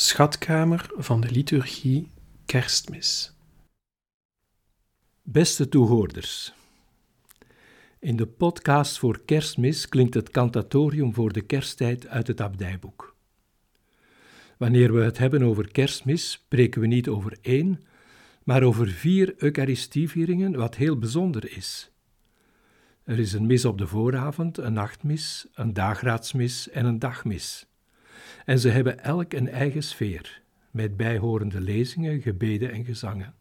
Schatkamer van de liturgie Kerstmis. Beste toehoorders, in de podcast voor Kerstmis klinkt het cantatorium voor de kersttijd uit het abdijboek. Wanneer we het hebben over Kerstmis, spreken we niet over één, maar over vier Eucharistievieringen, wat heel bijzonder is. Er is een mis op de vooravond, een nachtmis, een dagraadsmis en een dagmis. En ze hebben elk een eigen sfeer, met bijhorende lezingen, gebeden en gezangen.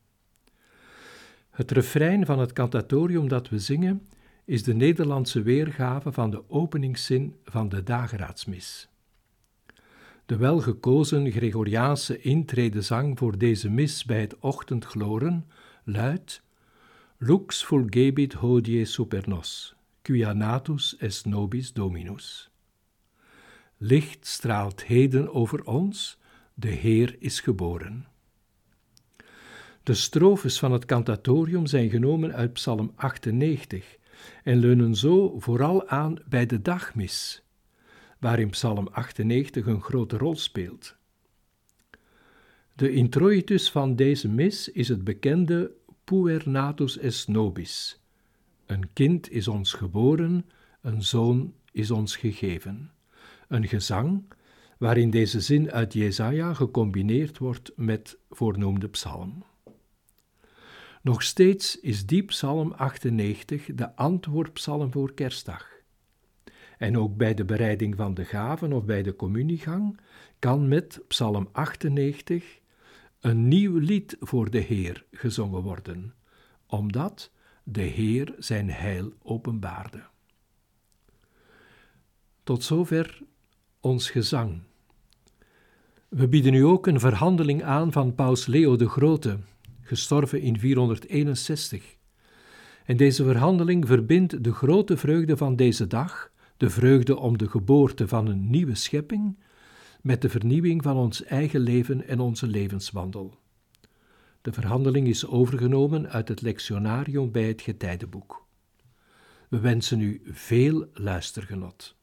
Het refrein van het cantatorium dat we zingen is de Nederlandse weergave van de openingszin van de dagraadsmis. De welgekozen Gregoriaanse intredezang voor deze mis bij het ochtendgloren luidt Lux fulgebit hodie super nos, quia natus est nobis dominus. Licht straalt heden over ons, de Heer is geboren. De strofes van het cantatorium zijn genomen uit Psalm 98 en leunen zo vooral aan bij de dagmis, waarin Psalm 98 een grote rol speelt. De introitus van deze mis is het bekende Puer natus est nobis. Een kind is ons geboren, een zoon is ons gegeven een gezang waarin deze zin uit Jesaja gecombineerd wordt met voornoemde psalm. Nog steeds is die psalm 98 de antwoordpsalm voor kerstdag. En ook bij de bereiding van de gaven of bij de communiegang kan met psalm 98 een nieuw lied voor de Heer gezongen worden, omdat de Heer zijn heil openbaarde. Tot zover ons gezang. We bieden u ook een verhandeling aan van Paus Leo de Grote, gestorven in 461. En deze verhandeling verbindt de grote vreugde van deze dag, de vreugde om de geboorte van een nieuwe schepping, met de vernieuwing van ons eigen leven en onze levenswandel. De verhandeling is overgenomen uit het lectionarium bij het Getijdenboek. We wensen u veel luistergenot.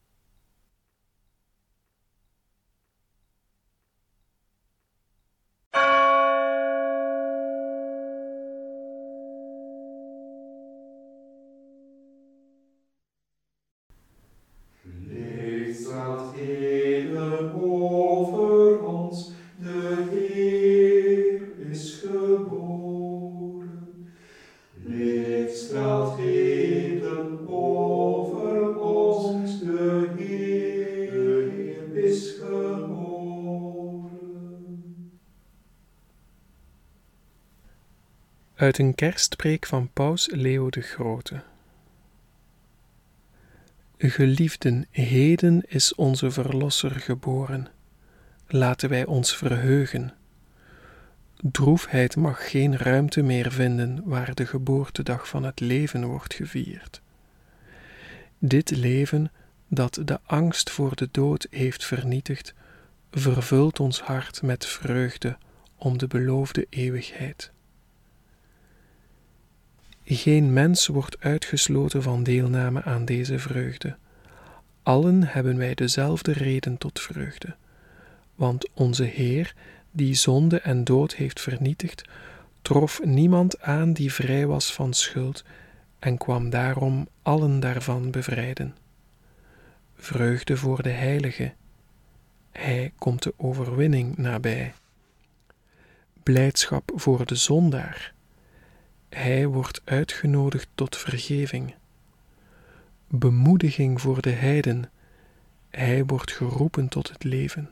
Uit een kerstpreek van Paus Leo de Grote. Geliefden, heden is onze Verlosser geboren. Laten wij ons verheugen. Droefheid mag geen ruimte meer vinden waar de geboortedag van het leven wordt gevierd. Dit leven, dat de angst voor de dood heeft vernietigd, vervult ons hart met vreugde om de beloofde eeuwigheid. Geen mens wordt uitgesloten van deelname aan deze vreugde. Allen hebben wij dezelfde reden tot vreugde. Want onze Heer, die zonde en dood heeft vernietigd, trof niemand aan die vrij was van schuld en kwam daarom allen daarvan bevrijden. Vreugde voor de Heilige. Hij komt de overwinning nabij. Blijdschap voor de zondaar hij wordt uitgenodigd tot vergeving. Bemoediging voor de heiden. Hij wordt geroepen tot het leven.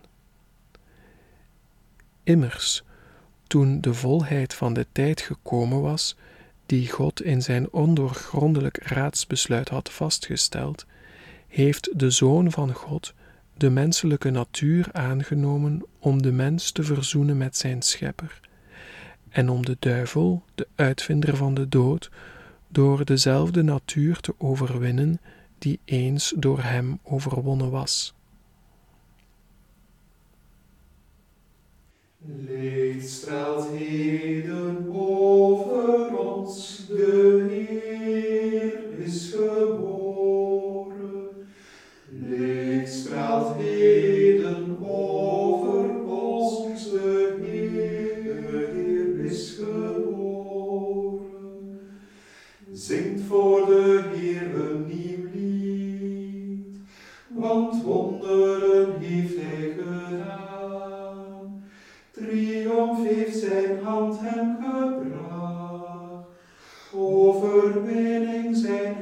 Immers, toen de volheid van de tijd gekomen was, die God in zijn ondoorgrondelijk raadsbesluit had vastgesteld, heeft de Zoon van God de menselijke natuur aangenomen om de mens te verzoenen met zijn Schepper en om de duivel, de uitvinder van de dood, door dezelfde natuur te overwinnen die eens door hem overwonnen was. Licht straalt heden over ons, de Heer is geboren. triomf heeft zijn hand hem gebracht. Overwinning zijn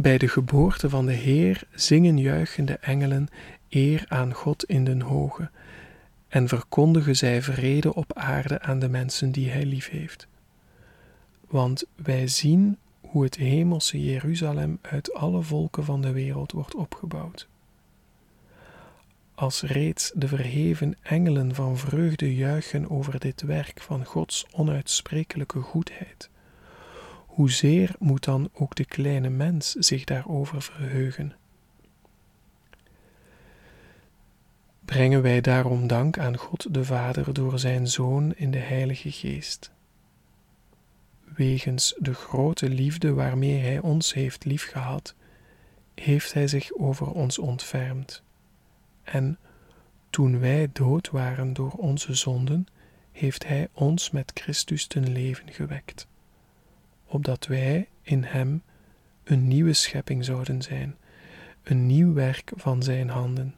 Bij de geboorte van de Heer zingen juichende engelen eer aan God in den hoge, en verkondigen zij vrede op aarde aan de mensen die Hij liefheeft. Want wij zien hoe het hemelse Jeruzalem uit alle volken van de wereld wordt opgebouwd. Als reeds de verheven engelen van vreugde juichen over dit werk van Gods onuitsprekelijke goedheid, hoezeer moet dan ook de kleine mens zich daarover verheugen? Brengen wij daarom dank aan God de Vader door Zijn Zoon in de Heilige Geest. Wegens de grote liefde waarmee Hij ons heeft liefgehad, heeft Hij zich over ons ontfermd. En toen wij dood waren door onze zonden, heeft Hij ons met Christus ten leven gewekt, opdat wij in Hem een nieuwe schepping zouden zijn, een nieuw werk van Zijn handen.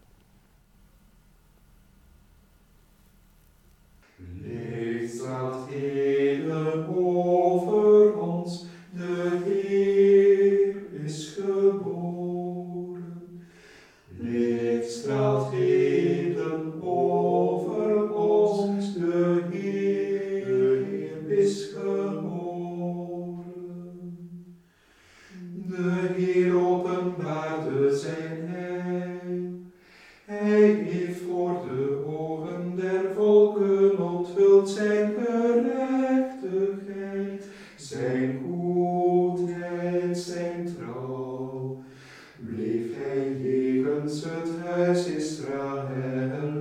Jacob, bleef hij jegens het huis Israël.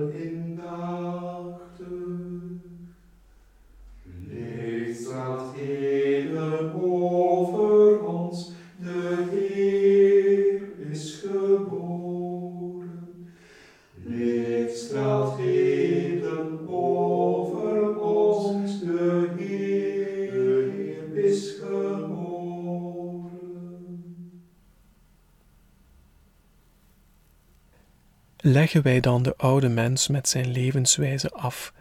Leggen wij dan de oude mens met zijn levenswijze af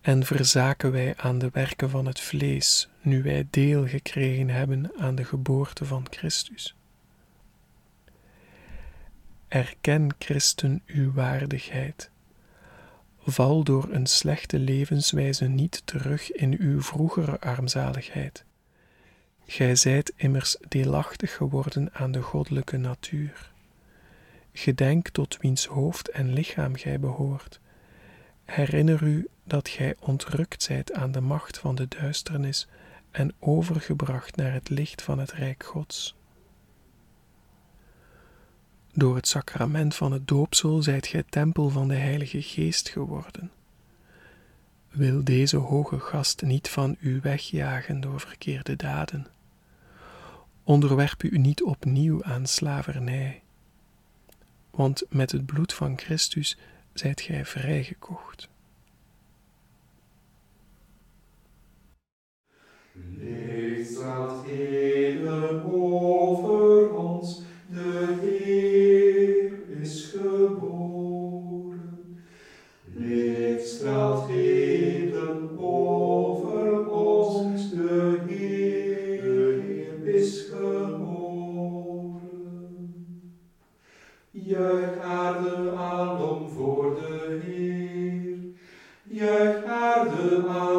en verzaken wij aan de werken van het vlees, nu wij deel gekregen hebben aan de geboorte van Christus? Erken, Christen, uw waardigheid. Val door een slechte levenswijze niet terug in uw vroegere armzaligheid. Gij zijt immers deelachtig geworden aan de goddelijke natuur. Gedenk tot wiens hoofd en lichaam gij behoort. Herinner u dat gij ontrukt zijt aan de macht van de duisternis en overgebracht naar het licht van het Rijk Gods. Door het sacrament van het doopsel zijt gij tempel van de Heilige Geest geworden. Wil deze hoge gast niet van u wegjagen door verkeerde daden. Onderwerp u niet opnieuw aan slavernij, want met het bloed van Christus zijt gij vrijgekocht. Licht straalt heden over ons, de Heer is geboren. Licht straalt heden over ons, de Heer, de Heer is geboren. Juich aarde alom voor de Heer, juich aarde alom